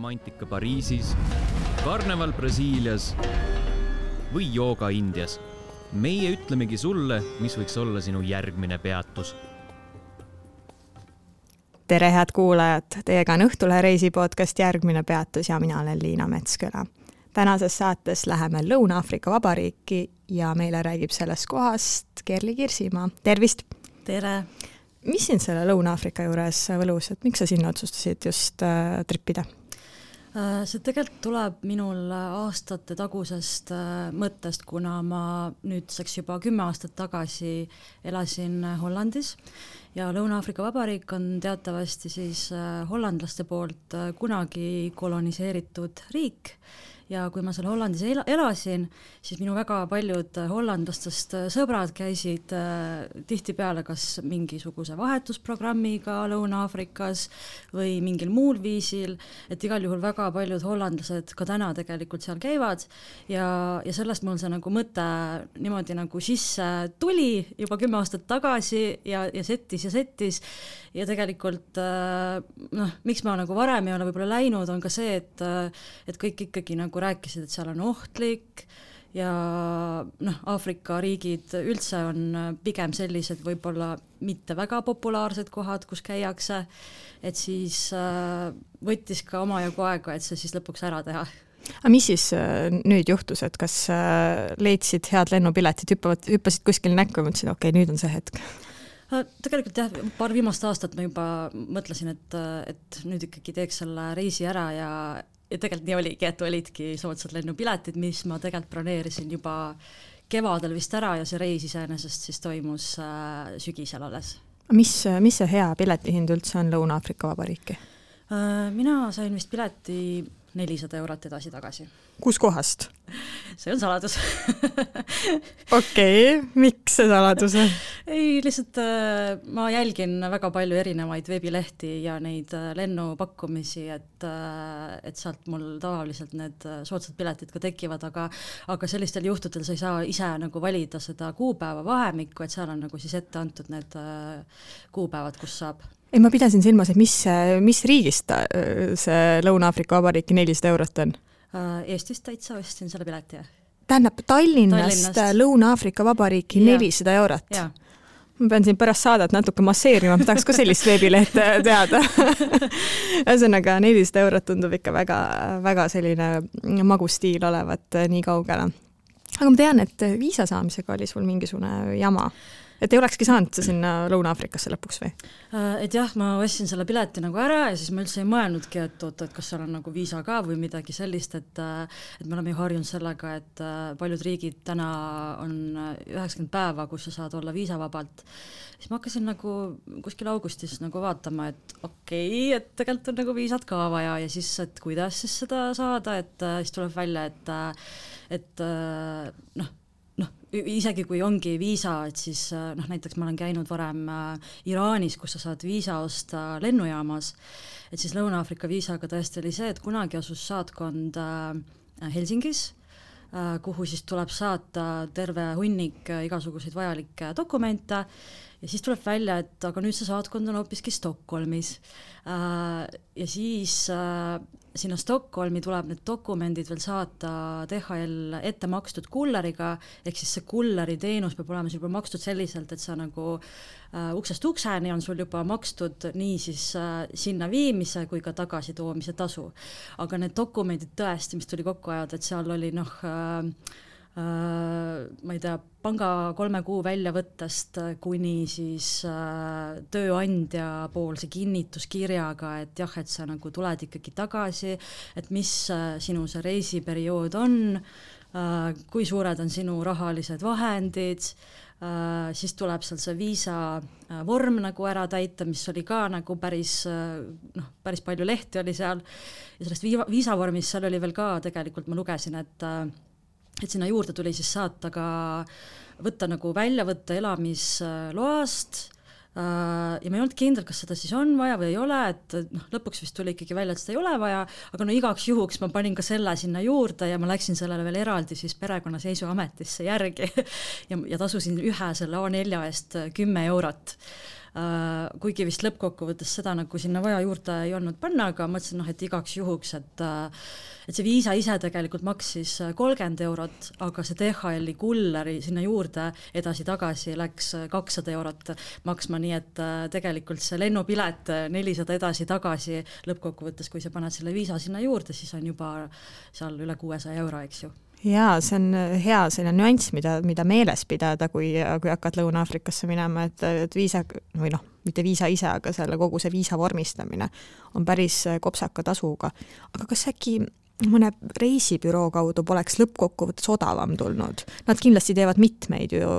romantika Pariisis, karneval Brasiilias või jooga Indias. meie ütlemegi sulle, mis võiks olla sinu järgmine peatus. tere, head kuulajad, teiega on Õhtulehe reisi podcast Järgmine peatus ja mina olen Liina Metsküla. tänases saates läheme Lõuna-Aafrika Vabariiki ja meile räägib sellest kohast Kerli Kirsimaa, tervist! tere! mis sind selle Lõuna-Aafrika juures võlus, et miks sa sinna otsustasid just äh, tripida? Äh, see tegelikult tuleb minul aastate tagusest äh, mõttest, kuna ma nüüdseks juba kümme aastat tagasi elasin Hollandis ja Lõuna-Aafrika Vabariik on teatavasti siis äh, hollandlaste poolt kunagi koloniseeritud riik ja kui ma seal Hollandis ela, elasin, siis minu väga paljud hollandlastest sõbrad käisid äh, tihtipeale kas mingisuguse vahetusprogrammiga Lõuna-Aafrikas või mingil muul viisil, et igal juhul väga paljud hollandlased ka täna tegelikult seal käivad. Ja, ja sellest mul see nagu mõte niimoodi nagu sisse tuli juba kümme aastat tagasi ja, ja settis ja settis ja tegelikult äh, noh, miks ma nagu varem ei ole võib-olla läinud, on ka see, et äh, et kõik ikkagi nagu rääkisid, et seal on ohtlik ja noh, Aafrika riigid üldse on pigem sellised võib-olla mitte väga populaarsed kohad, kus käiakse, et siis äh, võttis ka omajagu aega, et see siis lõpuks ära teha aga mis siis äh, nüüd juhtus, et kas äh, leidsid head lennupiletid, hüppavad, hüppasid kuskil näkku ja mõtlesid, okei okay,, nüüd on see hetk? Tegelikult jah, paar viimast aastat ma juba mõtlesin, et, et nüüd ikkagi teeks selle reisi ära ja ja tegelikult nii oligi, et olidki soodsad lennupiletid, mis ma tegelikult broneerisin juba kevadel vist ära ja see reis iseenesest siis toimus äh, sügisel alles. mis, mis see hea piletihind üldse on Lõuna-Aafrika Vabariiki äh,? mina sain vist pileti nelisada eurot edasi-tagasi. kuskohast? see on saladus okei okay,, miks see saladus on? ei, lihtsalt äh, ma jälgin väga palju erinevaid veebilehti ja neid äh, lennupakkumisi, et äh,, et sealt mul tavaliselt need soodsad piletid ka tekivad, aga aga sellistel juhtudel sa ei saa ise nagu valida seda kuupäeva vahemikku, et seal on nagu siis ette antud need kuupäevad, kus saab ei, ma pidasin silmas, et mis, mis riigist see Lõuna-Aafrika Vabariiki nelisada eurot on? Äh, Eestist täitsa ostsin selle pileti, tähendab, Tallinnast, Tallinnast. Lõuna-Aafrika Vabariiki nelisada eurot? ma pean siin pärast saadet natuke masseerima, ma tahaks ka sellist veebilehte teada ühesõnaga, nelisada eurot tundub ikka väga, väga selline magus stiil olevat äh, nii kaugele. aga ma tean, et viisa saamisega oli sul mingisugune jama et ei olekski saanud sa sinna Lõuna-Aafrikasse lõpuks või? Äh, et jah, ma ostsin selle pileti nagu ära ja siis ma üldse ei mõelnudki, et oot, et kas seal on nagu viisa ka või midagi sellist, et äh, et me oleme ju harjunud sellega, et äh, paljud riigid täna on üheksakümmend päeva, kus sa saad olla viisavabalt. siis ma hakkasin nagu kuskil augustis nagu vaatama, et okei okay,, et tegelikult on nagu viisat ka vaja ja siis, et kuidas siis seda saada, et siis tuleb välja, et et noh, noh, isegi kui ongi viisa, et siis äh, noh, näiteks ma olen käinud varem äh, Iraanis, kus sa saad viisa osta lennujaamas, et siis Lõuna-Aafrika viisaga tõesti oli see, et kunagi asus saatkond äh, Helsingis, kuhu siis tuleb saata terve hunnik igasuguseid vajalikke dokumente ja siis tuleb välja, et aga nüüd see saatkond on hoopiski Stockholmis. ja siis sinna Stockholmi tuleb need dokumendid veel saata DHL ette makstud kulleriga, ehk siis see kulleri teenus peab olema sul juba makstud selliselt, et sa nagu äh, uksest ukseni on sul juba makstud nii siis äh, sinna viimise kui ka tagasitoomise tasu. aga need dokumendid tõesti, mis tuli kokku ajada, et seal oli noh äh, ma ei tea, panga kolme kuu väljavõttest kuni siis äh, tööandja poolse kinnituskirjaga, et jah, et sa nagu tuled ikkagi tagasi, et mis äh, sinu see reisiperiood on, kui suured on sinu rahalised vahendid, siis tuleb seal see viisa vorm nagu ära täita, mis oli ka nagu päris noh, päris palju lehti oli seal. Ja sellest viisa, viisavormist seal oli veel ka tegelikult ma lugesin, et et sinna juurde tuli siis saata ka, võtta nagu väljavõtte elamisloast äh, ja ma ei olnud kindel, kas seda siis on vaja või ei ole, et noh, lõpuks vist tuli ikkagi välja, et seda ei ole vaja, aga no igaks juhuks ma panin ka selle sinna juurde ja ma läksin sellele veel eraldi siis perekonnaseisuametisse järgi ja, ja tasusin ühe selle A4 eest kümme eurot kuigi vist lõppkokkuvõttes seda nagu sinna vaja juurde ei olnud panna, aga mõtlesin noh, et igaks juhuks, et uh, et see viisa ise tegelikult maksis kolmkümmend eurot, aga see DHL-i kulleri sinna juurde edasi-tagasi läks kakssada eurot maksma, nii et tegelikult see lennupilet nelisada edasi-tagasi lõppkokkuvõttes, kui sa paned selle viisa sinna juurde, siis on juba seal üle kuuesaja euro, eks ju jaa, see on hea selline nüanss, mida, mida meeles pidada, kui, kui hakkad Lõuna-Aafrikasse minema, et, et viisa või noh, mitte viisa ise, aga selle kogu see viisa vormistamine on päris kopsaka tasuga. aga kas äkki mõne reisibüroo kaudu poleks lõppkokkuvõttes odavam tulnud? Nad kindlasti teevad mitmeid ju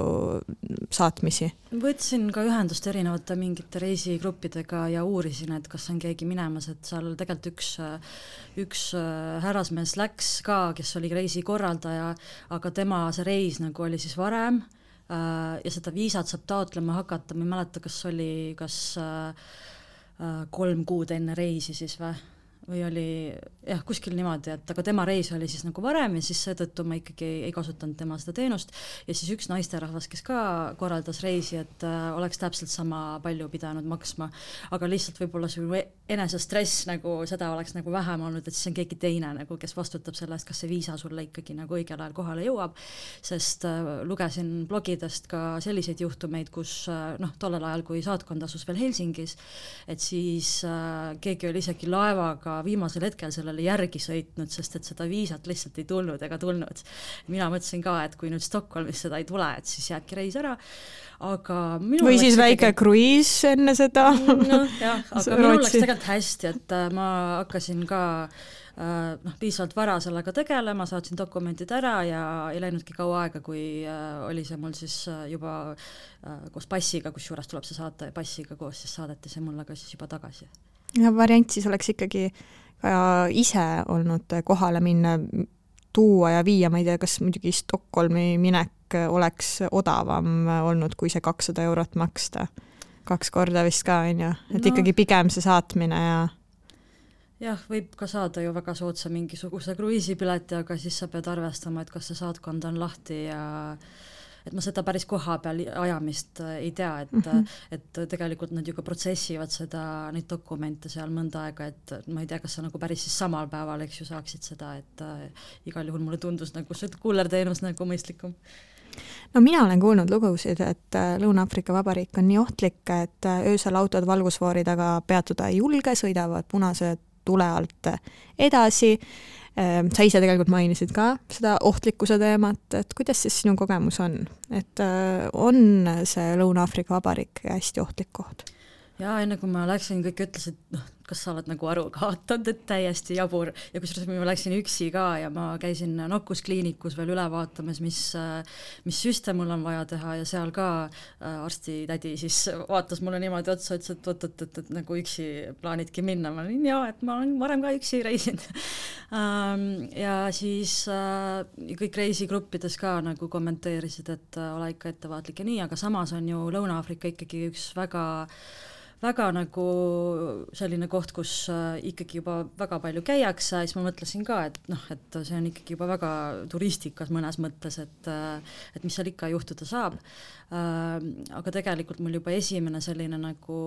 saatmisi. võtsin ka ühendust erinevate mingite reisigruppidega ja uurisin, et kas on keegi minemas, et seal tegelikult üks, üks härrasmees läks ka, kes oli reisikorraldaja, aga tema see reis nagu oli siis varem ja seda viisat saab taotlema hakata, ma ei mäleta, kas oli, kas kolm kuud enne reisi siis või või oli jah, kuskil niimoodi, et aga tema reis oli siis nagu varem ja siis seetõttu ma ikkagi ei kasutanud tema seda teenust. Ja siis üks naisterahvas, kes ka korraldas reisi, et äh, oleks täpselt sama palju pidanud maksma, aga lihtsalt võib-olla see enesestress nagu seda oleks nagu vähem olnud, et siis on keegi teine nagu, kes vastutab selle eest, kas see viisa sulle ikkagi nagu õigel ajal kohale jõuab, sest äh, lugesin blogidest ka selliseid juhtumeid, kus äh, noh, tollel ajal, kui saatkond asus veel Helsingis, et siis äh, keegi oli isegi laevaga viimasel hetkel sellele järgi sõitnud, sest et seda viisat lihtsalt ei tulnud ega tulnud. mina mõtlesin ka, et kui nüüd Stockholmis seda ei tule, et siis jääbki reis ära, aga või siis väike tegi... kruiis enne seda. noh jah, aga minul läks tegelikult hästi, et äh, ma hakkasin ka äh, noh, piisavalt vara sellega tegelema, saatsin dokumendid ära ja ei läinudki kaua aega, kui äh, oli see mul siis juba koos passiga, kusjuures tuleb see saata ja passiga koos siis saadeti see mulle ka siis juba tagasi variant siis oleks ikkagi ka ise olnud kohale minna, tuua ja viia, ma ei tea, kas muidugi Stockholmi minek oleks odavam olnud, kui see kakssada eurot maksta. kaks korda vist ka, on ju, et no. ikkagi pigem see saatmine ja jah, võib ka saada ju väga soodsa mingisuguse kruiisipileti, aga siis sa pead arvestama, et kas see saatkond on lahti ja et ma seda päris koha peal ajamist äh, ei tea, et mm, -hmm. et tegelikult nad ju ka protsessivad seda, neid dokumente seal mõnda aega, et ma ei tea, kas sa nagu päris siis samal päeval, eks ju, saaksid seda, et äh, igal juhul mulle tundus nagu see kullerteenus nagu mõistlikum no mina olen kuulnud lugusid, et äh, Lõuna-Aafrika Vabariik on nii ohtlik, et öösel autod valgusfoori taga peatuda ei julge, sõidavad punase tule alt edasi sa ise tegelikult mainisid ka seda ohtlikkuse teemat, et kuidas siis sinu kogemus on, et äh, on see Lõuna-Aafrika Vabariik hästi ohtlik koht? jaa, enne kui ma läksin, kõik ütlesid, noh, kas sa oled nagu aru kaotanud, et täiesti jabur. Ja kusjuures ma läksin üksi ka ja ma käisin nakkuskliinikus veel üle vaatamas, mis, mis süste mul on vaja teha. Ja seal ka äh, arstitädi siis vaatas mulle niimoodi otsa, ütles, et oot-oot-oot, et nagu üksi plaanidki minna, ma olin jaa, et ma olen varem ka üksi reisinud ähm, ja siis äh, kõik reisigruppides ka nagu kommenteerisid, et äh, ole ikka ettevaatlik ja nii, aga samas on ju Lõuna-Aafrika ikkagi üks väga väga nagu selline koht, kus äh, ikkagi juba väga palju käiakse, siis ma mõtlesin ka, et noh, et see on ikkagi juba väga turistikas mõnes mõttes, et äh, et mis seal ikka juhtuda saab. Äh, aga tegelikult mul juba esimene selline nagu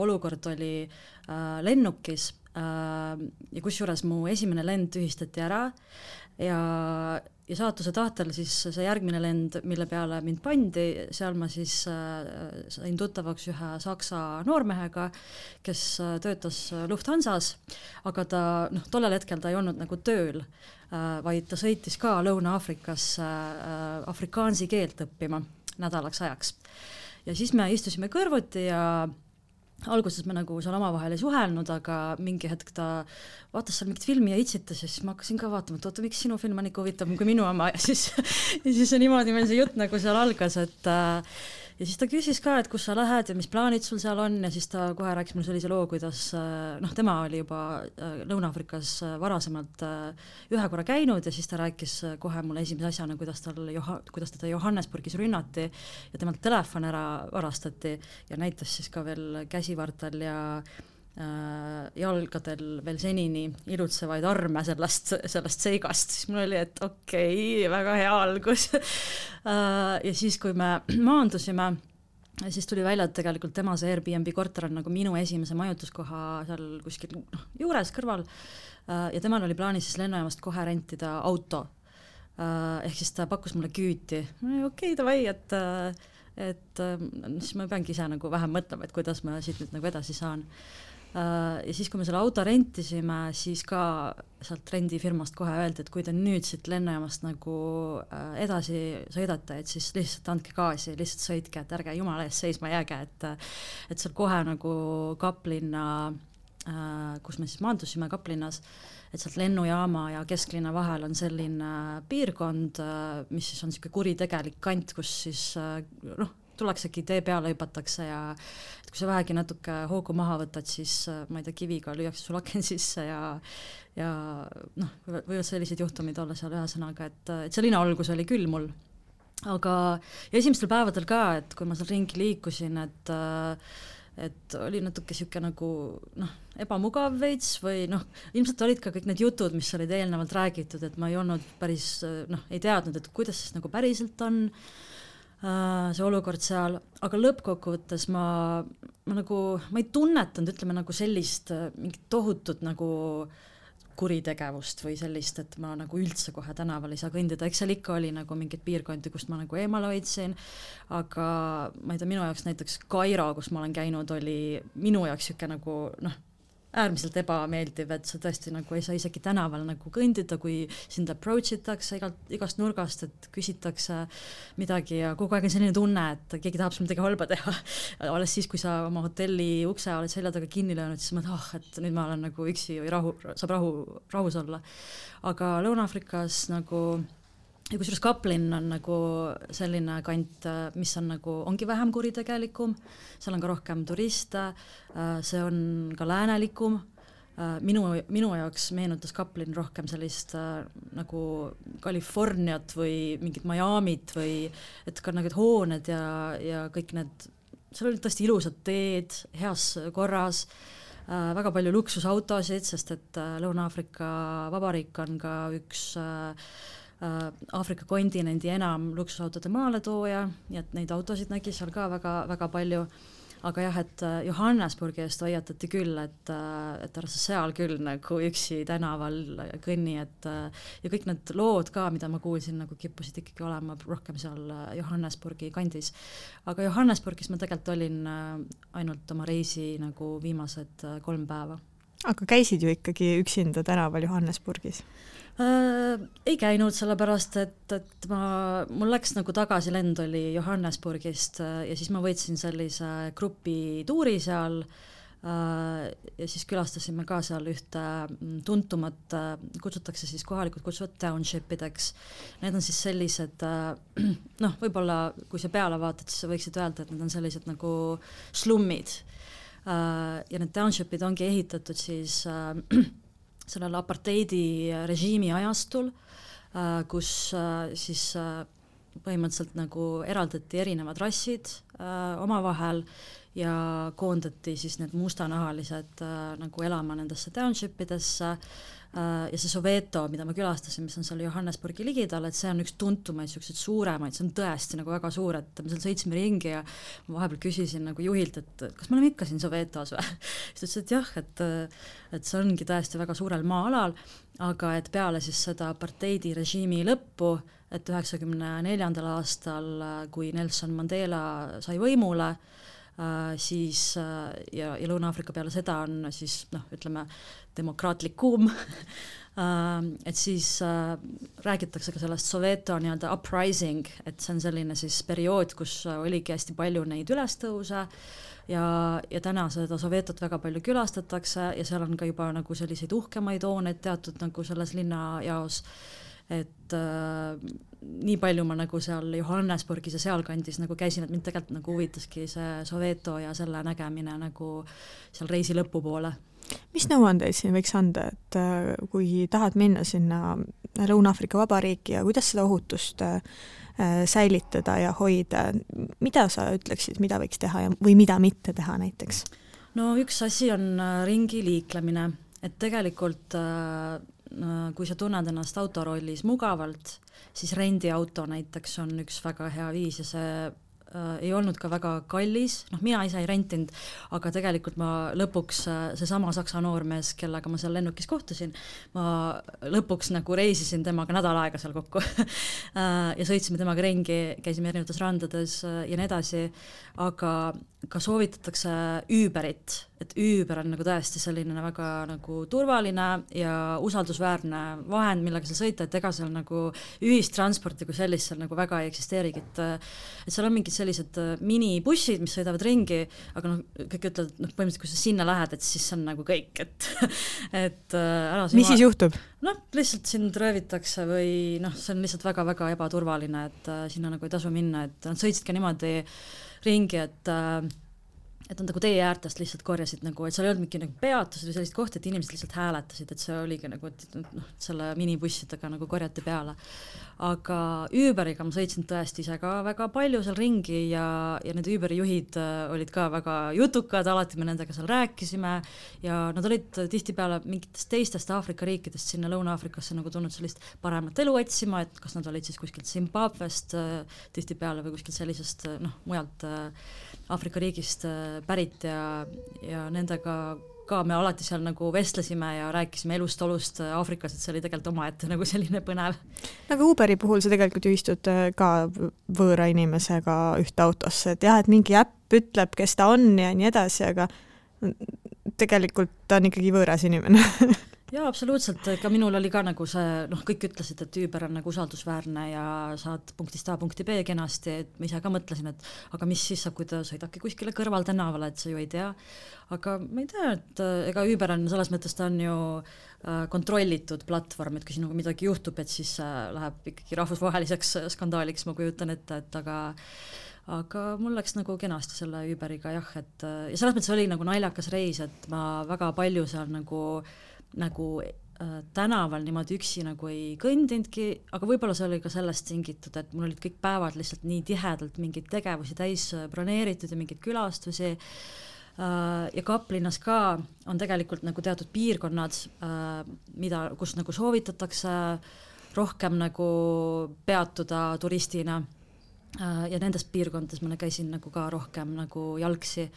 olukord oli lennukis ja kusjuures mu esimene lend tühistati ära ja ja saatuse tahtel siis see järgmine lend, mille peale mind pandi, seal ma siis äh, sain tuttavaks ühe saksa noormehega, kes äh, töötas Lufthansas, aga ta noh, tollel hetkel ta ei olnud nagu tööl, äh, vaid ta sõitis ka Lõuna-Aafrikasse afrikaansi keelt õppima nädalaks ajaks. ja siis me istusime kõrvuti ja alguses me nagu seal omavahel ei suhelnud, aga mingi hetk ta vaatas seal mingit filmi ja itsitas ja siis ma hakkasin ka vaatama, et oota, miks sinu film on ikka huvitavam kui minu oma. Ja siis ja siis niimoodi meil see jutt nagu seal algas, et äh, ja siis ta küsis ka, et kus sa lähed ja mis plaanid sul seal on ja siis ta kohe rääkis mulle sellise loo, kuidas äh, noh, tema oli juba äh, Lõuna-Aafrikas äh, varasemalt ühe korra käinud ja siis ta rääkis kohe mulle esimese asjana, kuidas tal Joha-, kuidas teda Johannesburgis rünnati ja temalt telefon ära varastati ja näitas siis ka veel käsivartel ja jalgadel veel senini ilutsevaid arme sellest, sellest seigast, siis mul oli, et okei okay,, väga hea algus. Äh, ja siis, kui me maandusime siis tuli välja, et tegelikult tema see Airbnb korter on nagu minu esimese majutuskoha seal kuskil noh, juures kõrval. Äh, ja temal oli plaanis siis lennujaamast kohe rentida auto. Äh, ehk siis ta pakkus mulle küüti, okei okay,, davai, et et siis ma peangi ise nagu vähem mõtlema, et kuidas ma siit nüüd nagu edasi saan. Äh, ja siis, kui me selle auto rentisime, siis ka sealt rendifirmast kohe öeldi, et kui te nüüd siit lennujaamast nagu äh, edasi sõidate, et siis lihtsalt andke gaasi, lihtsalt sõitke, et ärge jumala eest seisma jääge, et et seal kohe nagu Kaplinna, äh, kus me siis maandusime Kaplinnas, et sealt lennujaama ja kesklinna vahel on selline piirkond, mis siis on niisugune kuritegelik kant, kus siis noh, tullaksegi tee peale, hüpatakse ja et kui sa vähegi natuke hoogu maha võtad, siis ma ei tea, kiviga lüüakse sul aken sisse ja ja noh, võivad sellised juhtumid olla seal ühesõnaga, et, et selline algus oli küll mul. aga, ja esimestel päevadel ka, et kui ma seal ringi liikusin, et et oli natuke niisugune nagu noh, ebamugav veits või noh, ilmselt olid ka kõik need jutud, mis olid eelnevalt räägitud, et ma ei olnud päris noh, ei teadnud, et kuidas siis nagu päriselt on Äh, see olukord seal, aga lõppkokkuvõttes ma, ma nagu, ma ei tunnetanud, ütleme nagu sellist äh, mingit tohutut nagu kuritegevust või sellist, et ma nagu üldse kohe tänaval ei saa kõndida, eks seal ikka oli nagu mingeid piirkondi, kust ma nagu eemale hoidsin, aga ma ei tea, minu jaoks näiteks Kairo, kus ma olen käinud, oli minu jaoks niisugune nagu noh, äärmiselt ebameeldiv, et sa tõesti nagu ei saa isegi tänaval nagu kõndida, kui sind approach itakse igalt, igast nurgast, et küsitakse midagi ja kogu aeg on selline tunne, et keegi tahab sul midagi halba teha. alles siis, kui sa oma hotelli ukse oled selja taga kinni löönud, siis mõtled, ah oh,, et nüüd ma olen nagu üksi või rahu, saab rahu, rahus olla. aga Lõuna-Aafrikas nagu ja kusjuures Kaplin on nagu selline kant, mis on nagu, ongi vähem kuritegelikum, seal on ka rohkem turiste, see on ka läänelikum, minu, minu jaoks meenutas Kaplin rohkem sellist äh, nagu Californiat või mingit Miami't või et ka need hooned ja, ja kõik need, seal olid tõesti ilusad teed, heas korras äh,, väga palju luksusautosid, sest et äh, Lõuna-Aafrika Vabariik on ka üks äh, Äh, Aafrika kontinendi enam luksusautode maaletooja, nii et neid autosid nägi seal ka väga, väga palju, aga jah, et äh, Johannesburgi eest hoiatati küll, et, äh, et ära sa seal küll nagu üksi tänaval kõnni, et ja kõik need lood ka, mida ma kuulsin, nagu kippusid ikkagi olema rohkem seal Johannesburgi kandis. aga Johannesburgis ma tegelikult olin ainult oma reisi nagu viimased kolm päeva. Aga käisid ju ikkagi üksinda tänaval Johannesburgis? äh,? ei käinud, sellepärast et, et ma, mul läks nagu tagasilend oli Johannesburgist äh, ja siis ma võtsin sellise grupituuri seal äh, ja siis külastasime ka seal ühte mm, tuntumat, äh, kutsutakse siis, kohalikud kutsuvad township ideks. Need on siis sellised noh, võib-olla kui sa peale vaatad, siis sa võiksid öelda, et need on sellised nagu slummid. Ja need township'id ongi ehitatud siis sellel aparteidi režiimi ajastul, äh, kus äh, siis äh, põhimõtteliselt nagu eraldati erinevad rassid omavahel ja koondati siis need mustanahalised nagu elama nendesse township idesse ja see Soveto, mida ma külastasin, mis on seal Johannesburgi ligidal, et see on üks tuntumaid niisuguseid suuremaid, see on tõesti nagu väga suur, et me seal sõitsime ringi ja ma vahepeal küsisin nagu juhilt, et kas me oleme ikka siin Sovetos või? Siis ta ütles, et jah, et et see ongi tõesti väga suurel maa-alal, aga et peale siis seda aparteidi režiimi lõppu, et üheksakümne neljandal aastal, kui Nelson Mandela sai võimule, siis uh, ja, ja Lõuna-Aafrika peale seda on siis noh, ütleme demokraatlikum uh, et siis räägitakse ka sellest Soveto nii-öelda uprising, et see on selline siis periood, kus oligi hästi palju neid ülestõuse ja, ja täna seda Sovetot väga palju külastatakse ja seal on ka juba nagu selliseid uhkemaid hooneid teatud nagu selles linnajaos, et äh, nii palju ma nagu seal Johannesburgis ja sealkandis nagu käisin, et mind tegelikult nagu huvitaski see Soveto ja selle nägemine nagu seal reisi lõpupoole mis nõuandeid siin võiks anda, et äh, kui tahad minna sinna Lõuna-Aafrika Vabariiki ja kuidas seda ohutust Äh, säilitada ja hoida, mida sa ütleksid, mida võiks teha ja, või mida mitte teha näiteks? no üks asi on äh, ringi liiklemine, et tegelikult äh, kui sa tunned ennast autorollis mugavalt, siis rendiauto näiteks on üks väga hea viis ja see äh, ei olnud ka väga kallis, noh, mina ise ei rentinud, aga tegelikult ma lõpuks äh,, seesama saksa noormees, kellega ma seal lennukis kohtusin, ma lõpuks nagu reisisin temaga nädal aega seal kokku äh, ja sõitsime temaga ringi, käisime erinevates randades äh, ja nii edasi, aga ka soovitatakse Uberit, et Uber on nagu tõesti selline väga nagu turvaline ja usaldusväärne vahend, millega sa sõita, et ega seal nagu ühistransporti kui sellist seal nagu väga ei eksisteerigi, et et seal on mingid sellised äh, minibussid, mis sõidavad ringi, aga noh, kõik ütlevad, noh, põhimõtteliselt kui sa sinna lähed, et siis see on nagu kõik, et et äh, ära mis siis juhtub? noh, lihtsalt sind röövitakse või noh, see on lihtsalt väga-väga ebaturvaline, et äh, sinna nagu ei tasu minna, et nad sõitsid ka niimoodi ringi, et äh, et nad nagu tee äärtest lihtsalt korjasid nagu, et seal ei olnud mingi nagu peatused või sellist kohta, et inimesed lihtsalt hääletasid, et see oligi nagu, et noh, selle minibussidega nagu korjati peale. Aga Uberiga ma sõitsin tõesti ise ka väga palju seal ringi ja, ja need Uberi juhid äh, olid ka väga jutukad, alati me nendega seal rääkisime ja nad olid tihtipeale mingitest teistest Aafrika riikidest sinna Lõuna-Aafrikasse nagu tulnud sellist paremat elu otsima, et kas nad olid siis kuskilt Zimbabwest äh, tihtipeale või kuskilt sellisest äh, noh, mujalt Aafrika riigist pärit ja, ja nendega ka me alati seal nagu vestlesime ja rääkisime elust-olust Aafrikas, et see oli tegelikult omaette nagu selline põnev. aga Uberi puhul sa tegelikult ju istud äh, ka võõra inimesega ühte autosse, et jah, et mingi äpp ütleb, kes ta on ja nii edasi, aga tegelikult ta on ikkagi võõras inimene jaa, absoluutselt, ka minul oli ka nagu see, noh, kõik ütlesid, et Uber on nagu usaldusväärne ja saad punktist A punkti B kenasti, et ma ise ka mõtlesin, et aga mis siis saab, kui ta sõidabki kuskile kõrvaltänavale, et sa ju ei tea. aga ma ei tea, et ega Uber on selles mõttes, ta on ju äh, kontrollitud platvorm, et kui sinuga midagi juhtub, et siis äh, läheb ikkagi rahvusvaheliseks skandaaliks, ma kujutan ette, et aga aga mul läks nagu kenasti selle Uberiga jah, et ja selles mõttes oli nagu naljakas reis, et ma väga palju seal nagu äh, nagu äh, tänaval niimoodi üksi nagu ei kõndinudki, aga võib-olla see oli ka sellest tingitud, et mul olid kõik päevad lihtsalt nii tihedalt mingeid tegevusi täis äh, broneeritud ja mingeid külastusi äh,. ja Kaplinnas ka on tegelikult nagu teatud piirkonnad mida, kus nagu soovitatakse rohkem nagu peatuda turistina ja nendes piirkondades ma käisin nagu ka rohkem nagu jalgsi,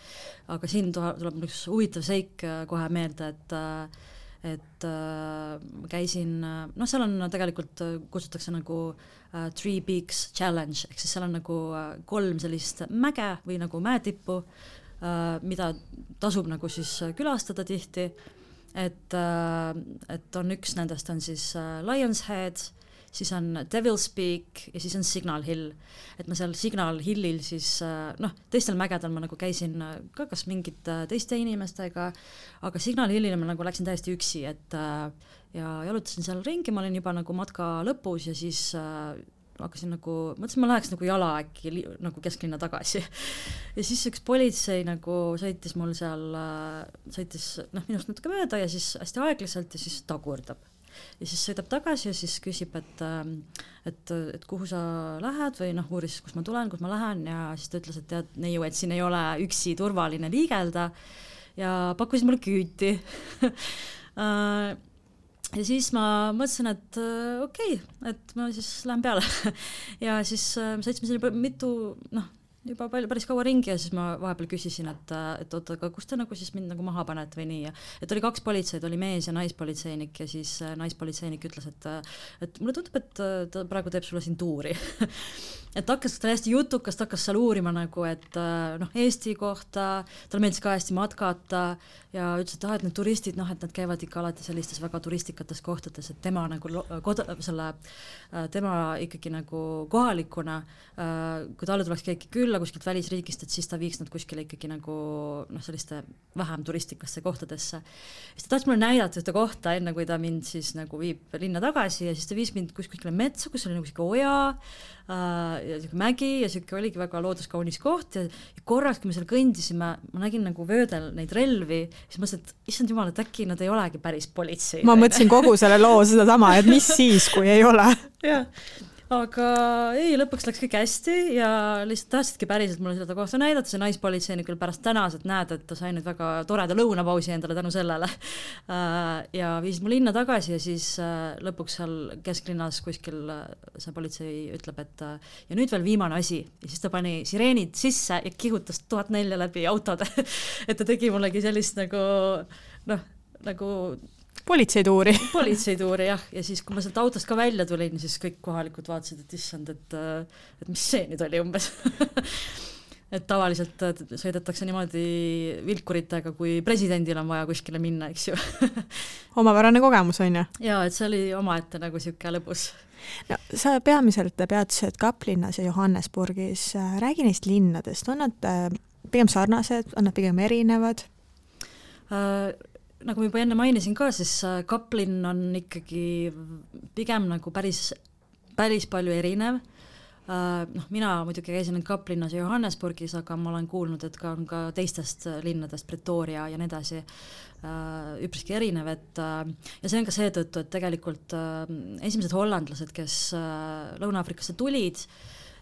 aga siin tuleb üks huvitav seik kohe meelde, et äh, et äh, käisin, äh, noh, seal on tegelikult, äh, kutsutakse nagu äh, Three Peaks Challenge, ehk siis seal on nagu äh, kolm sellist mäge või nagu mäetippu äh,, mida tasub nagu siis külastada tihti, et äh,, et on üks nendest on siis äh, Lions Head äh,, siis on Devil's Peak ja siis on Signal Hill. et ma seal Signal Hillil siis äh, noh, teistel mägedel ma nagu käisin äh, ka kas mingite teiste inimestega, aga Signal Hillile ma nagu läksin täiesti üksi, et äh, ja jalutasin seal ringi, ma olin juba nagu matka lõpus ja siis hakkasin nagu, mõtlesin, ma läheks nagu jala äkki li, nagu kesklinna tagasi. ja siis üks politsei nagu sõitis mul seal, sõitis noh, minust natuke mööda ja siis hästi aeglaselt ja siis tagurdab ja siis sõidab tagasi ja siis küsib, et ähm, et, et kuhu sa lähed või noh, uuris, kust ma tulen, kus ma lähen ja siis ta ütles, et tead, neiu, et siin ei ole üksi turvaline liigelda ja pakkusid mulle küüti äh, ja siis ma mõtlesin, et äh, okei okay,, et ma siis lähen peale ja siis äh, sõitsime siin mitu noh, juba palju, päris kaua ringi ja siis ma vahepeal küsisin, et, et oot, aga kus te nagu siis mind nagu maha panete või nii ja et oli kaks politseid, oli mees ja naispolitseinik ja siis äh, naispolitseinik ütles, et et mulle tundub, et äh, ta praegu teeb sulle siin tuuri et hakkas täiesti jutukas, ta hakkas seal uurima nagu, et äh, noh, Eesti kohta, talle meeldis ka hästi matkata ja ütles, et ah, et need turistid, noh, et nad käivad ikka alati sellistes väga turistikates kohtades, et tema nagu kod-, selle, tema ikkagi nagu kohalikuna, kui talle tuleks keegi külla, kuskilt välisriigist, et siis ta viiks nad kuskile ikkagi nagu noh, selliste vähem turistikasse kohtadesse. siis ta tahtis mulle näidata ühte kohta, enne kui ta mind siis nagu viib linna tagasi ja siis ta viis mind kuskile metsa, kus oli nagu sihuke oja äh, ja sihuke mägi ja sihuke oligi väga looduskaunis koht ja, ja korraks, kui me seal kõndisime, ma nägin nagu vöödel neid relvi, siis mõtlesin, et issand jumal, et äkki nad ei olegi päris politsei. ma mõtlesin kogu selle loo sedasama, et mis siis, kui ei ole. jah aga ei, lõpuks läks kõik hästi ja lihtsalt tahtsidki päriselt mulle seda kohta näidata, see naispolitseinik küll pärast tänas, et näed, et ta sai nüüd väga toreda lõunapausi endale tänu sellele. Äh, ja viisid mu linna tagasi ja siis äh, lõpuks seal kesklinnas kuskil äh, see politsei ütleb, et ja nüüd veel viimane asi. Ja siis ta pani sireenid sisse ja kihutas tuhat nelja läbi autode. Et ta tegi mullegi sellist nagu noh, nagu politseituuri. Politseituuri jah, ja siis, kui ma sealt autost ka välja tulin, siis kõik kohalikud vaatasid, et issand, et, et mis see nüüd oli umbes. Et tavaliselt sõidetakse niimoodi vilkuritega, kui presidendil on vaja kuskile minna, eks ju. Omapärane kogemus, on ju? jaa, et see oli omaette nagu niisugune lõbus. no sa peamiselt peatusid Kaplinnas ja Johannesburgis, räägi neist linnadest, on nad äh, pigem sarnased, on nad pigem erinevad? Äh,? Nagu ma juba enne mainisin ka, siis äh, Kaplin on ikkagi pigem nagu päris, päris palju erinev. Äh, noh, mina muidugi käisin nüüd Kaplinnas ja Johannesburgis, aga ma olen kuulnud, et ka on ka teistest linnadest, Pretoria ja nii edasi, äh, üpriski erinev, et ja see on ka seetõttu, et tegelikult esimesed hollandlased, kes Lõuna-Aafrikasse tulid,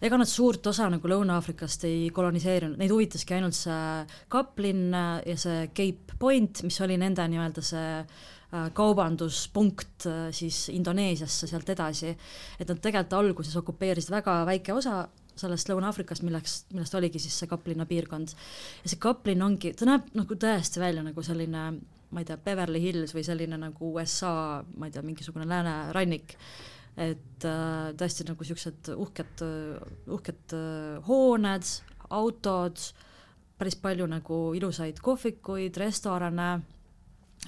ega nad suurt osa nagu Lõuna-Aafrikast ei koloniseerinud, neid huvitaski ainult see Kaplin ja see Cape Point, mis oli nende nii-öelda see äh, kaubanduspunkt äh, siis Indoneesiasse sealt edasi, et nad tegelikult alguses okupeerisid väga väike osa sellest Lõuna-Aafrikast, milleks, millest oligi siis see Kaplinna piirkond. ja see Kaplin ongi, ta näeb nagu tõesti välja nagu selline ma ei tea, Beverly Hills või selline nagu USA, ma ei tea, mingisugune läänerannik et äh, tõesti nagu niisugused uhked, uhked äh, hooned, autod, päris palju nagu ilusaid kohvikuid, restorane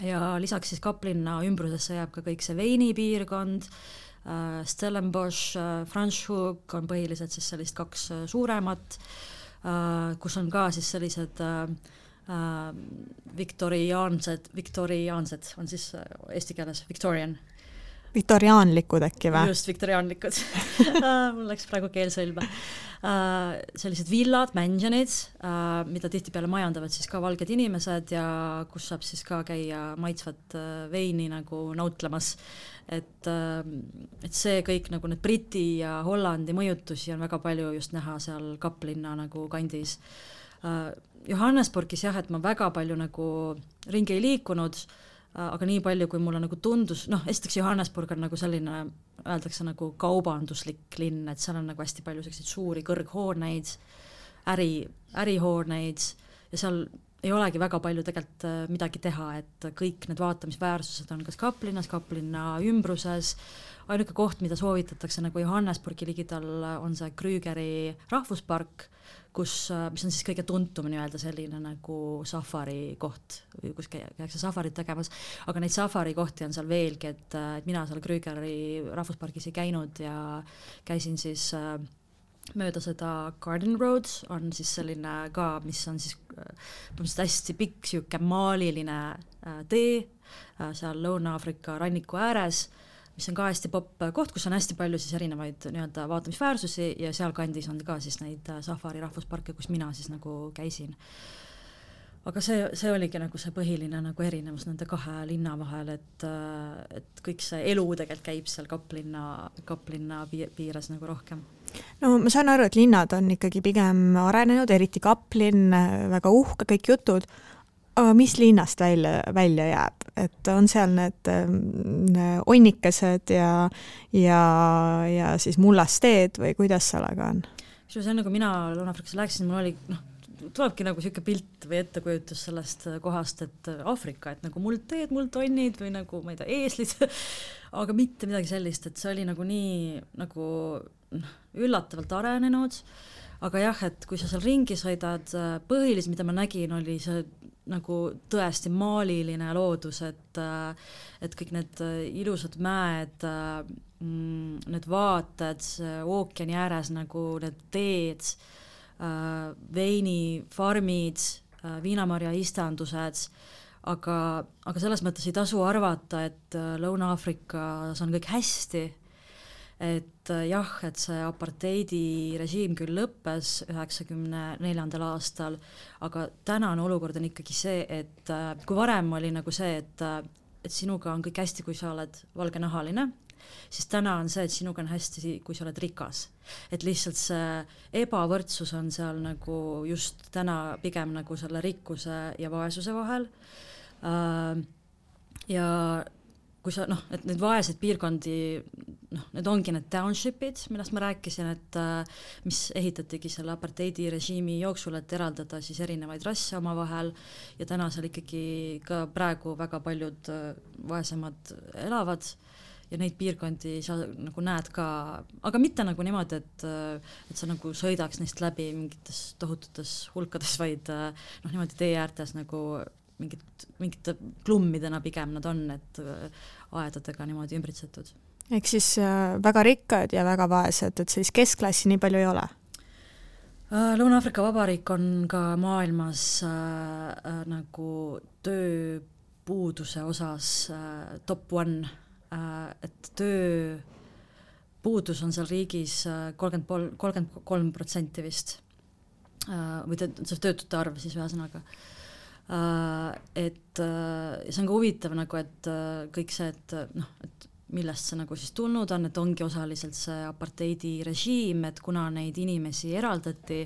ja lisaks siis Kaplinna ümbrusesse jääb ka kõik see veinipiirkond äh,, Stellenbosch äh,, Franschhoek on põhiliselt siis sellist kaks äh, suuremat äh,, kus on ka siis sellised äh, äh, viktoriaansed, viktoriaansed on siis äh, eesti keeles Victorian viktoriaanlikud äkki või? just, viktoriaanlikud mul läks praegu keel sõlme uh,. sellised villad, mansionid uh,, mida tihtipeale majandavad siis ka valged inimesed ja kus saab siis ka käia maitsvat uh, veini nagu nautlemas. et uh,, et see kõik nagu need Briti ja Hollandi mõjutusi on väga palju just näha seal Kaplinna nagu kandis uh,. Johannesburgis jah, et ma väga palju nagu ringi ei liikunud uh,, aga nii palju, kui mulle nagu tundus, noh, esiteks Johannesburg on nagu selline, öeldakse nagu kaubanduslik linn, et seal on nagu hästi palju selliseid suuri kõrghooneid, äri, ärihooneid ja seal ei olegi väga palju tegelikult äh, midagi teha, et kõik need vaatamisväärsused on kas Kaplinnas, Kaplinna ümbruses, ainuke koht, mida soovitatakse nagu Johannesburgi ligidal, on see Krügeri rahvuspark kus, äh, mis on siis kõige tuntum nii-öelda selline nagu safari koht kus käiakse safarit tegemas, aga neid safari kohti on seal veelgi, et, äh, et mina seal Krügeri rahvuspargis ei käinud ja käisin siis äh, mööda seda Garden Road on siis selline ka, mis on siis põhimõtteliselt hästi pikk niisugune maaliline tee seal Lõuna-Aafrika ranniku ääres mis on ka hästi popp koht, kus on hästi palju siis erinevaid nii-öelda vaatamisväärsusi ja sealkandis on ka siis neid äh, safari rahvusparke, kus mina siis nagu käisin. aga see, see oligi nagu see põhiline nagu erinevus nende kahe linna vahel, et, äh, et kõik see elu tegelikult käib seal Kaplinna, Kaplinna piires nagu rohkem no ma saan aru, et linnad on ikkagi pigem arenenud, eriti Kaplin, väga uhke, kõik jutud, aga mis linnast välja, välja jääb, et on seal need äh, onnikesed ja, ja, ja siis mullasteed või kuidas sellega on? kusjuures enne kui mina Lõuna-Aafrikasse läksin, mul oli noh, tulebki nagu niisugune pilt või ettekujutus sellest kohast, et Aafrika, et nagu muldteed, muldtonnid või nagu ma ei tea, eeslid aga mitte midagi sellist, et see oli nagu nii nagu noh, üllatavalt arenenud, aga jah, et kui sa seal ringi sõidad, põhiliselt, mida ma nägin, oli see nagu tõesti maaliline loodus, et et kõik need ilusad mäed, mm, need vaated ookeani ääres nagu need teed, veinifarmid, viinamarja istandused, aga, aga selles mõttes ei tasu arvata, et Lõuna-Aafrikas on kõik hästi et äh, jah, et see aparteidi režiim küll lõppes üheksakümne neljandal aastal, aga tänane olukord on ikkagi see, et äh, kui varem oli nagu see, et, äh, et sinuga on kõik hästi, kui sa oled valgenahaline, siis täna on see, et sinuga on hästi, kui sa oled rikas. et lihtsalt see ebavõrdsus on seal nagu just täna pigem nagu selle rikkuse ja vaesuse vahel ja kui sa noh, et neid vaeseid piirkondi noh, need ongi need township'id, millest ma rääkisin, et äh, mis ehitatigi selle apartheidi režiimi jooksul, et eraldada siis erinevaid rasse omavahel. Ja täna seal ikkagi ka praegu väga paljud äh, vaesemad elavad ja neid piirkondi sa nagu näed ka, aga mitte nagu niimoodi, et äh, et sa nagu sõidaks neist läbi mingites tohututes hulkades, vaid noh, niimoodi tee äärtes nagu mingit, mingite klummidena pigem nad on, et äh, aedadega niimoodi ümbritsetud. ehk siis äh, väga rikkad ja väga vaesed, et sellist keskklassi nii palju ei ole? Äh, Lõuna-Aafrika Vabariik on ka maailmas äh, nagu tööpuuduse osas äh, top one äh,, et tööpuudus on seal riigis kolmkümmend kolm, kolmkümmend kolm protsenti vist äh, või see töötute arv siis ühesõnaga Äh, et äh, see on ka huvitav nagu, et äh, kõik see, et noh, et millest see nagu siis tulnud on, et ongi osaliselt see aparteidi režiim, et kuna neid inimesi eraldati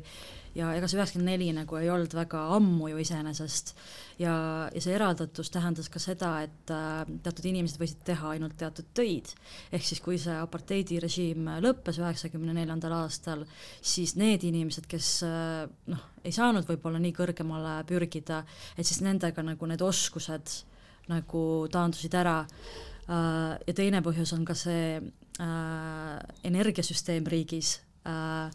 ja ega see üheksakümmend neli nagu ei olnud väga ammu ju iseenesest ja, ja see eraldatus tähendas ka seda, et äh, teatud inimesed võisid teha ainult teatud töid. ehk siis, kui see aparteidi režiim lõppes üheksakümne neljandal aastal, siis need inimesed, kes äh, noh, ei saanud võib-olla nii kõrgemale pürgida, et siis nendega nagu need oskused nagu taandusid ära äh,. ja teine põhjus on ka see äh, energiasüsteem riigis äh,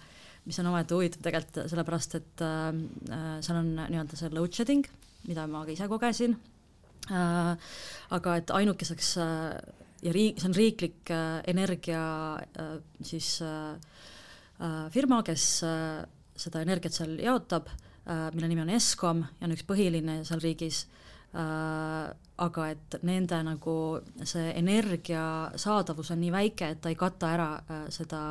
mis on omaette huvitav tegelikult sellepärast, et äh, äh, seal on nii-öelda see load shedding, mida ma ka ise kogesin. Äh,, aga et ainukeseks äh, ja riik, see on riiklik äh, energia äh, siis äh, äh, firma, kes äh, seda energiat seal jaotab äh,, mille nimi on Eskom ja on üks põhiline seal riigis äh,, aga et nende nagu see energia saadavus on nii väike, et ta ei kata ära äh, seda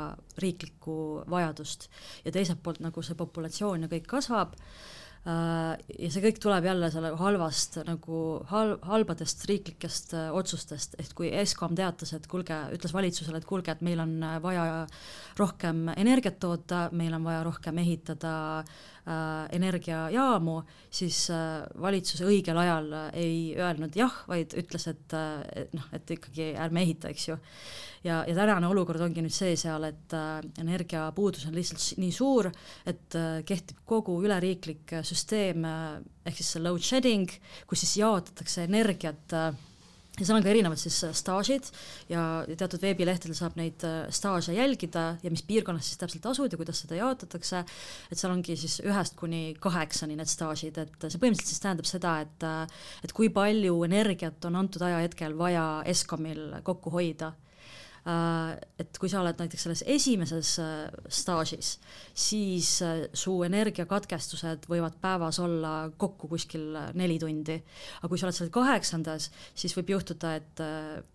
riiklikku vajadust. ja teiselt poolt nagu see populatsioon ja kõik kasvab äh,, ja see kõik tuleb jälle selle halvast nagu hal-, halbadest riiklikest äh, otsustest, et kui Eskom teatas, et kuulge, ütles valitsusele, et kuulge, et meil on vaja rohkem energiat toota, meil on vaja rohkem ehitada energiajaamu, siis äh, valitsus õigel ajal äh, ei öelnud jah, vaid ütles, et, äh, noh, et ikkagi ärme ehita, eks ju. ja, ja tänane olukord ongi nüüd see seal, et äh, energiapuudus on lihtsalt nii suur, et äh, kehtib kogu üleriiklik süsteem äh, ehk siis see load shedding, kus siis jaotatakse energiat äh, ja seal on ka erinevad siis äh, staažid ja teatud veebilehtedel saab neid äh, staaže jälgida ja mis piirkonnas siis täpselt asud ja kuidas seda jaotatakse, et seal ongi siis ühest kuni kaheksani need staažid, et see põhimõtteliselt siis tähendab seda, et äh, et kui palju energiat on antud ajahetkel vaja Eskomil kokku hoida et kui sa oled näiteks selles esimeses äh, staažis, siis äh, su energiakatkestused võivad päevas olla kokku kuskil neli tundi. aga kui sa oled seal kaheksandas, siis võib juhtuda, et,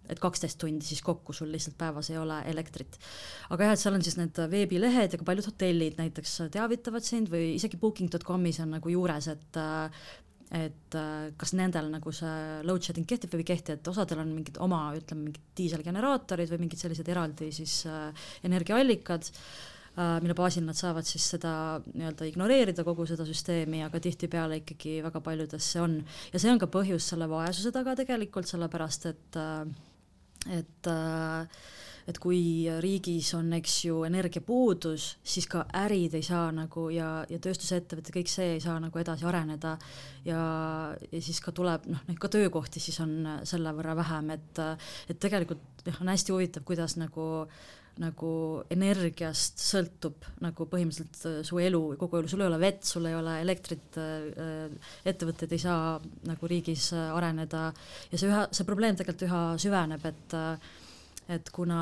et kaksteist tundi siis kokku sul lihtsalt päevas ei ole elektrit. aga jah, et seal on siis need veebilehed ja ka paljud hotellid näiteks teavitavad sind või isegi booking.com'is on nagu juures, et et äh, kas nendel nagu see load shedding kehtib või ei kehti, et osadel on mingid oma, ütleme, mingid diiselgeneraatorid või mingid sellised eraldi siis äh, energiaallikad äh,, mille baasil nad saavad siis seda nii-öelda ignoreerida, kogu seda süsteemi, aga tihtipeale ikkagi väga paljudes see on. ja see on ka põhjus selle vaesuse taga tegelikult, sellepärast et äh, et äh, et kui riigis on, eks ju, energiapuudus, siis ka ärid ei saa nagu ja, ja tööstusettevõtted, kõik see ei saa nagu edasi areneda. Ja, ja siis ka tuleb noh, ka töökohti siis on selle võrra vähem, et et tegelikult jah, on hästi huvitav, kuidas nagu nagu energiast sõltub nagu põhimõtteliselt su elu, kogu elu, sul ei ole vett, sul ei ole elektrit, ettevõtted ei saa nagu riigis areneda. Ja see üha, see probleem tegelikult üha süveneb, et et kuna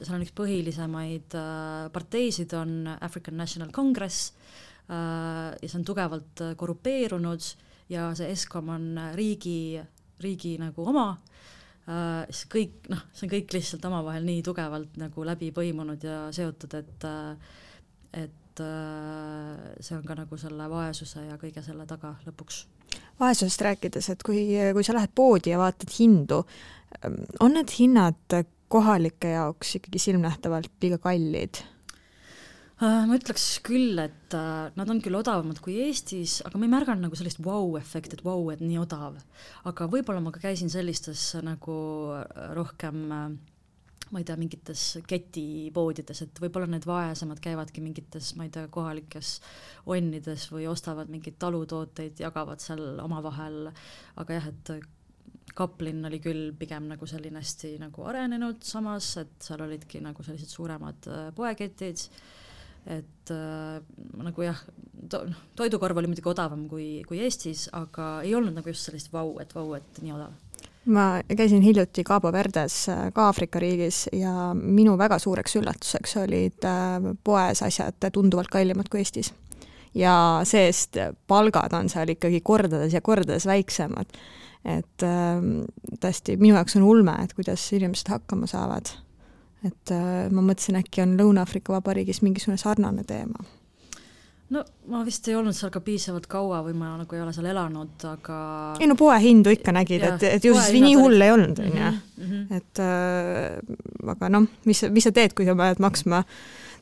seal on üks põhilisemaid äh, parteisid, on African National Congress äh, ja see on tugevalt äh, korrupeerunud ja see Eskom on riigi, riigi nagu oma siis kõik noh, see on kõik lihtsalt omavahel nii tugevalt nagu läbi põimunud ja seotud, et et see on ka nagu selle vaesuse ja kõige selle taga lõpuks. Vaesusest rääkides, et kui, kui sa lähed poodi ja vaatad hindu, on need hinnad kohalike jaoks ikkagi silmnähtavalt liiga kallid? Äh, ma ütleks küll, et äh, nad on küll odavamad kui Eestis, aga ma ei märganud nagu sellist vau-efekti, et vau, et nii odav. aga võib-olla ma ka käisin sellistes nagu rohkem ma ei tea, mingites ketipoodides, et võib-olla need vaesemad käivadki mingites, ma ei tea, kohalikes onnides või ostavad mingeid talutooteid, jagavad seal omavahel, aga jah, et Kaplin oli küll pigem nagu selline hästi nagu arenenud, samas et seal olidki nagu sellised suuremad äh, poeketid, et äh, nagu jah to,, noh, toidukorv oli muidugi odavam kui, kui Eestis, aga ei olnud nagu just sellist vau, et vau, et nii odav ma käisin hiljuti Cabo Verdes, äh, ka Aafrika riigis, ja minu väga suureks üllatuseks olid äh, poes asjad tunduvalt kallimad kui Eestis. ja see-eest palgad on seal ikkagi kordades ja kordades väiksemad. Et ähm, tõesti, minu jaoks on ulme, et kuidas inimesed hakkama saavad. et äh, ma mõtlesin, äkki on Lõuna-Aafrika Vabariigis mingisugune sarnane teema no ma vist ei olnud seal ka piisavalt kaua või ma nagu ei ole seal elanud, aga ei no poehindu ikka nägid, et, et ju siis nii hull ei olnud, on ju. Mhm, mhm. et äh, aga noh, mis, mis sa teed, kui sa pead maksma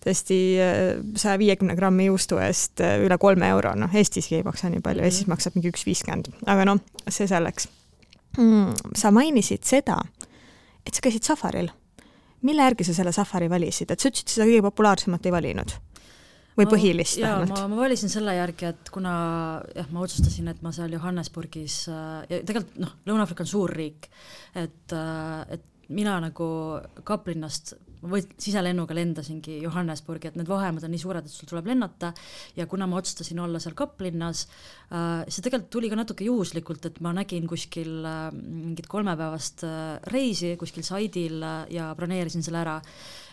tõesti äh, saja viiekümne grammi juustu eest äh, üle kolme euro, noh Eestiski ei maksa nii palju. Eestis maksab mingi üks viiskümmend, aga noh, see selleks mm,. sa mainisid seda, et sa käisid safaril. mille järgi sa selle safari valisid, et sa ütlesid, seda kõige populaarsemat ei valinud või no, põhilist jaa, vähemalt? ma, ma valisin selle järgi, et kuna jah, ma otsustasin, et ma seal Johannesburgis äh, ja tegelikult noh, Lõuna-Aafrika on suur riik, et, äh, et mina nagu Kaplinnast ma või siselennuga lendasingi Johannesburgi, et need vahemaad on nii suured, et sul tuleb lennata. Ja kuna ma otsustasin olla seal Kaplinnas äh,, see tegelikult tuli ka natuke juhuslikult, et ma nägin kuskil äh, mingit kolmepäevast äh, reisi kuskil saidil äh, ja broneerisin selle ära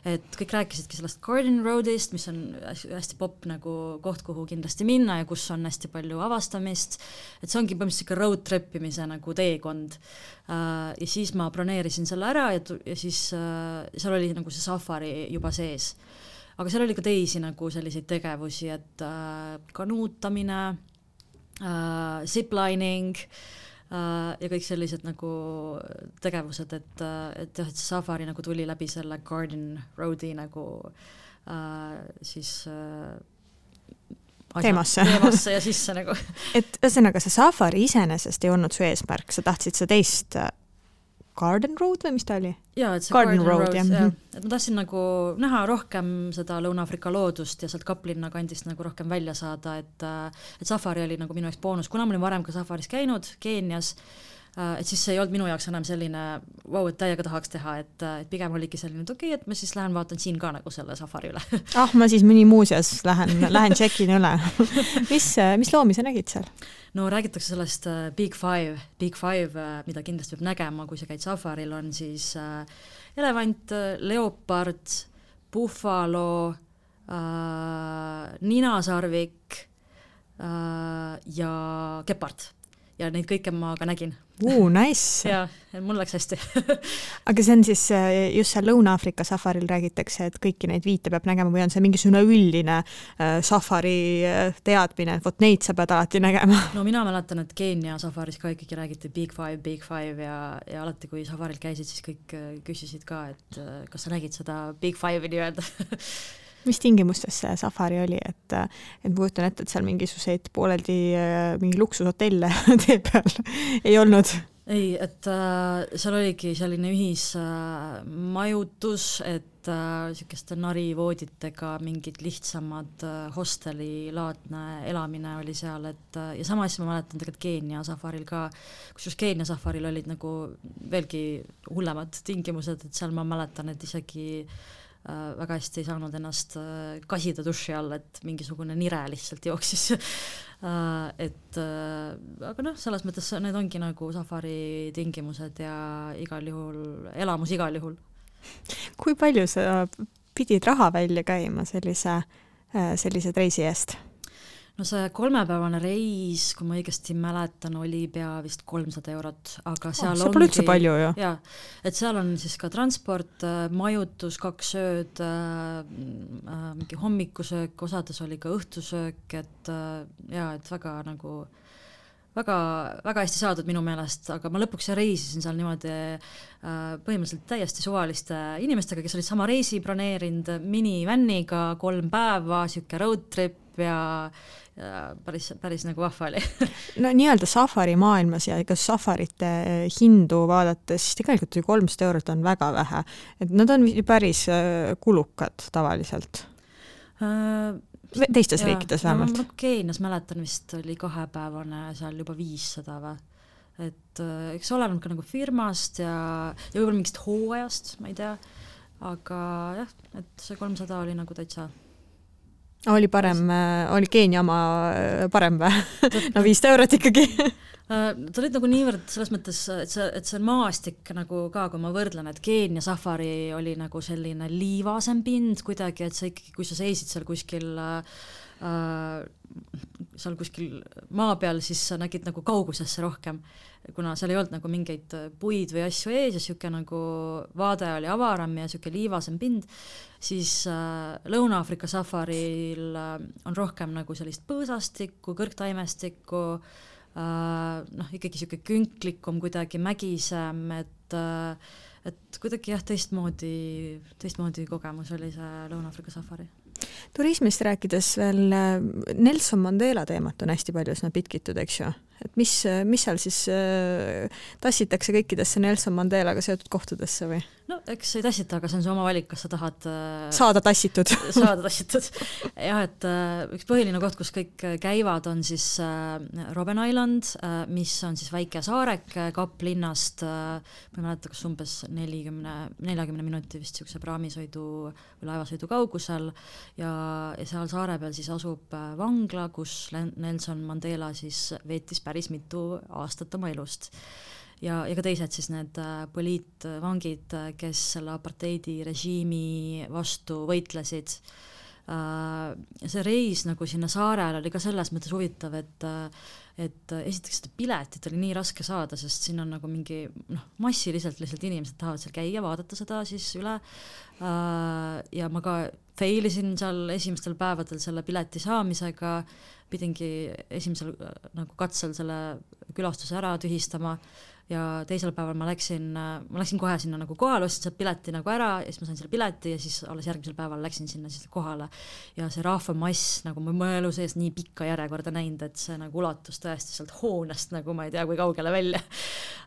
et kõik rääkisidki sellest Garden Roadist, mis on hästi popp nagu koht, kuhu kindlasti minna ja kus on hästi palju avastamist, et see ongi põhimõtteliselt sihuke road trip imise nagu teekond. Äh, ja siis ma broneerisin selle ära ja, ja siis äh, seal oli nagu see safari juba sees. aga seal oli ka teisi nagu selliseid tegevusi, et äh, kanuutamine, ziplining Äh, ja kõik sellised nagu tegevused, et, äh, et jah, et see safari nagu tuli läbi selle Garden Road'i nagu äh, siis äh, teemasse. teemasse ja sisse nagu et ühesõnaga, see safari iseenesest ei olnud su eesmärk, sa tahtsid seda teist Garden Road või mis ta oli? jaa, et see Garden, Garden Road, Road, jah, et ma tahtsin nagu näha rohkem seda Lõuna-Aafrika loodust ja sealt Kaplinna kandist nagu rohkem välja saada, et et safari oli nagu minu jaoks boonus, kuna ma olin varem ka safaris käinud Keenias, Äh, et siis see ei olnud minu jaoks enam selline vau wow,, et täiega tahaks teha, et, äh, et pigem oligi selline, et okei okay,, et ma siis lähen vaatan siin ka nagu selle safari üle ah, ma siis mõni muuseas lähen, lähen tšekin üle mis, mis loomi sa nägid seal? no räägitakse sellest Big Five, Big Five mida kindlasti peab nägema, kui sa käid safaril, on siis uh, elevant, leopard, buffalo uh,, ninasarvik uh, ja gepard ja neid kõike ma ka nägin. Uh, nice. Jaa, mul läks hästi. Aga see on siis äh, just seal Lõuna-Aafrika safaril räägitakse, et kõiki neid viite peab nägema või on see mingisugune üldine äh, safari äh, teadmine, et vot neid sa pead alati nägema? no mina mäletan, et Keenia safaris ka ikkagi räägiti Big Five, Big Five ja, ja alati, kui safaril käisid, siis kõik küsisid ka, et kas sa nägid seda Big Five'i nii-öelda mis tingimustes see safari oli, et, et ma kujutan ette, et seal mingisuguseid pooleldi mingi luksushotelle tee peal ei olnud? ei, et äh, seal oligi selline ühismajutus äh,, et niisuguste äh, narivooditega mingid lihtsamad äh, hostelilaadne elamine oli seal, et äh, ja sama asja ma mäletan tegelikult Keenia safaril ka, kusjuures Keenia safaril olid nagu veelgi hullemad tingimused, et seal ma mäletan, et isegi äh, Äh, väga hästi ei saanud ennast äh, kasida duši all, et mingisugune nire lihtsalt jooksis äh, et aga noh, selles mõttes need ongi nagu safari tingimused ja igal juhul, elamus igal juhul. kui palju sa pidid raha välja käima sellise, sellise reisi eest? No see kolmepäevane reis, kui ma õigesti mäletan, oli pea vist kolmsada eurot, aga seal oh, üldse palju ju. jaa, et seal on siis ka transport, äh, majutus, kaks ööd äh,, äh, mingi hommikusöök, osades oli ka õhtusöök, et äh, jaa, et väga nagu väga, väga hästi saadud minu meelest, aga ma lõpuks reisisin seal niimoodi äh, põhimõtteliselt täiesti suvaliste inimestega, kes olid sama reisi broneerinud minivänniga kolm päeva, niisugune road trip ja, ja päris, päris nagu vahva oli no nii-öelda safari maailmas ja ega safarite hindu vaadates, tegelikult ju kolmsada eurot on väga vähe, et nad on päris äh, kulukad tavaliselt uh, teistes ja, riikides vähemalt no,? Keenias mäletan vist oli kahepäevane seal juba viissada või? et äh, eks oleneb ka nagu firmast ja, ja võib-olla mingist hooajast, ma ei tea, aga jah, et see kolmsada oli nagu täitsa oli parem, äh, oli Keenia oma äh, parem või? no viissada eurot ikkagi Nad äh, olid nagu niivõrd selles mõttes, et see, et see maastik nagu ka, kui ma võrdlen, et Keenia safari oli nagu selline liivasem pind kuidagi, et sa ikkagi, kui sa seisid seal kuskil äh, seal kuskil maa peal, siis sa nägid nagu kaugusesse rohkem, kuna seal ei olnud nagu mingeid puid või asju ees ja niisugune nagu vaade oli avaram ja niisugune liivasem pind, siis äh, Lõuna-Aafrika safaril äh, on rohkem nagu sellist põõsastikku, kõrgtaimestikku äh,, noh, ikkagi niisugune künklikum, kuidagi mägisem, et äh, et kuidagi jah, teistmoodi, teistmoodi kogemus oli see Lõuna-Aafrika safari turismist rääkides veel äh, Nelson Mandela teemat on hästi palju üsna pitkitud, eks ju, et mis, mis seal siis äh, tassitakse kõikidesse Nelson Mandelaga seotud kohtadesse või? no eks ei tassita, aga see on su oma valik, kas sa tahad äh, saada tassitud saada tassitud. jah, et äh, üks põhiline koht, kus kõik käivad, on siis Robben Island, mis on siis väike saareke Kaplinnast, ma ei mäleta, kas umbes nelikümne, neljakümne minuti vist niisuguse praamisõidu või laevasõidu kaugusel ja, ja seal saare peal siis asub vangla, kus Nelson Mandela siis veetis päris mitu aastat oma elust ja, ja ka teised siis need äh, poliitvangid, äh, kes selle apartheidirežiimi vastu võitlesid. Äh, see reis nagu sinna saarele oli ka selles mõttes huvitav, et et esiteks seda piletit oli nii raske saada, sest siin on nagu mingi noh, massiliselt lihtsalt inimesed tahavad seal käia, vaadata seda siis üle. ja ma ka fail isin seal esimestel päevadel selle pileti saamisega, pidingi esimesel nagu katsel selle külastuse ära tühistama ja teisel päeval ma läksin, ma läksin kohe sinna nagu kohale, ostsin sealt pileti nagu ära ja siis ma sain selle pileti ja siis alles järgmisel päeval läksin sinna siis kohale. ja see rahvamass, nagu ma mu elu sees nii pikka järjekorda näinud, et see nagu ulatus tõesti sealt hoonest nagu ma ei tea, kui kaugele välja.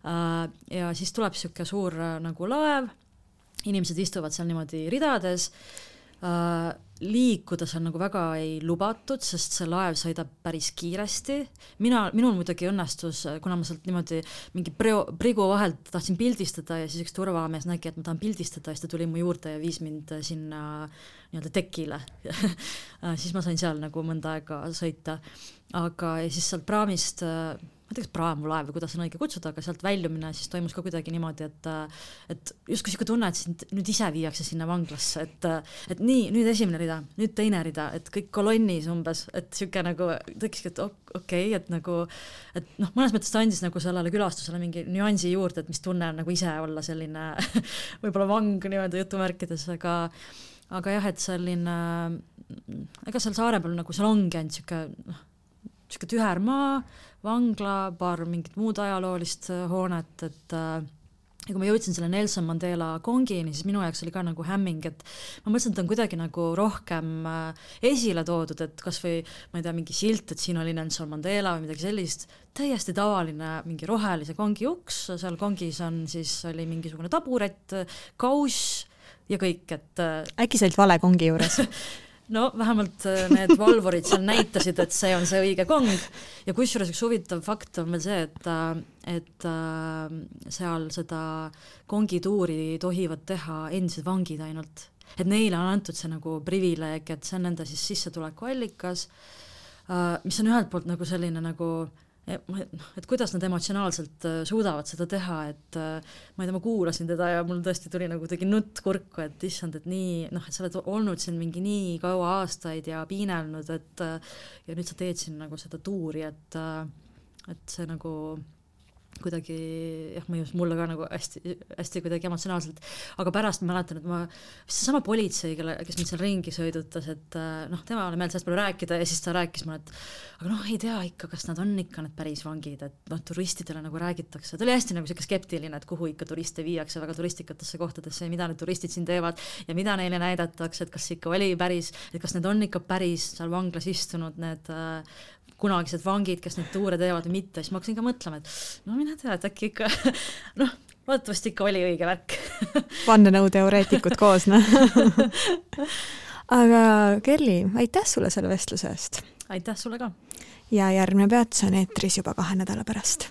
Äh, ja siis tuleb niisugune suur nagu laev, inimesed istuvad seal niimoodi ridades Äh, liikuda seal nagu väga ei lubatud, sest see laev sõidab päris kiiresti. mina, minul muidugi õnnestus, kuna ma sealt niimoodi mingi preo, prigu vahelt tahtsin pildistada ja siis üks turvamees nägi, et ma tahan pildistada ja siis ta tuli mu juurde ja viis mind sinna nii-öelda tekile siis ma sain seal nagu mõnda aega sõita. aga siis sealt praamist ma ei tea, kas praamulaev või kuidas on õige kutsuda, aga sealt väljumine siis toimus ka kuidagi niimoodi, et et justkui niisugune tunne, et sind nüüd ise viiakse sinna vanglasse, et et nii, nüüd esimene rida, nüüd teine rida, et kõik kolonnis umbes, et niisugune nagu tekkiski, et okei okay,, et nagu et noh, mõnes mõttes ta andis nagu sellele külastusele mingi nüansi juurde, et mis tunne on nagu ise olla selline võib-olla vang nii-öelda jutumärkides, aga aga jah, et selline, ega seal saare peal nagu seal ongi ainult niisugune noh, niisugune tüher maa, vangla, paar mingit muud ajaloolist äh, hoonet, et äh, ja kui ma jõudsin selle Nelson Mandela kongini, siis minu jaoks oli ka nagu hämming, et ma mõtlesin, et on kuidagi nagu rohkem äh, esile toodud, et kas või ma ei tea, mingi silt, et siin oli Nelson Mandela või midagi sellist, täiesti tavaline mingi rohelise kongi uks, seal kongis on siis, oli mingisugune taburet, kauss ja kõik, et äkki sa olid vale kongi juures no vähemalt äh, need valvurid seal näitasid, et see on see õige kong. Ja kusjuures üks huvitav fakt on veel see, et, äh, et äh, seal seda kongituuri tohivad teha endised vangid ainult, et neile on antud see nagu privileeg, et see on nende siis sissetulekuallikas, mis on ühelt poolt nagu selline nagu noh, et kuidas nad emotsionaalselt äh, suudavad seda teha, et äh, ma ei tea, ma kuulasin teda ja mul tõesti tuli nagu tegi nutt kurku, et issand, et nii noh, et sa oled olnud siin mingi nii kaua aastaid ja piinelnud, et äh, ja nüüd sa teed siin nagu seda tuuri, et et see nagu kuidagi jah, mõjus mulle ka nagu hästi, hästi kuidagi emotsionaalselt, aga pärast mäletan, et ma, seesama politsei, kelle, kes mind seal ringi sõidutas, et äh, noh, temale meeldis hästi palju rääkida ja siis ta rääkis mulle, et aga noh, ei tea ikka, kas nad on ikka need päris vangid, et noh, turistidele nagu räägitakse, ta oli hästi nagu sihuke skeptiline, et kuhu ikka turiste viiakse väga turistikatesse kohtadesse ja mida need turistid siin teevad ja mida neile näidatakse, et kas ikka oli päris, et kas need on ikka päris seal vanglas istunud, need äh, kunagised vangid, kes neid tuure teevad või mitte, siis ma hakkasin ka mõtlema, et no mine tea, et äkki ikka noh, loodetavasti ikka oli õige värk vandenõuteoreetikud koos, noh aga Kerli, aitäh sulle selle vestluse eest! aitäh sulle ka! ja järgmine peatus on eetris juba kahe nädala pärast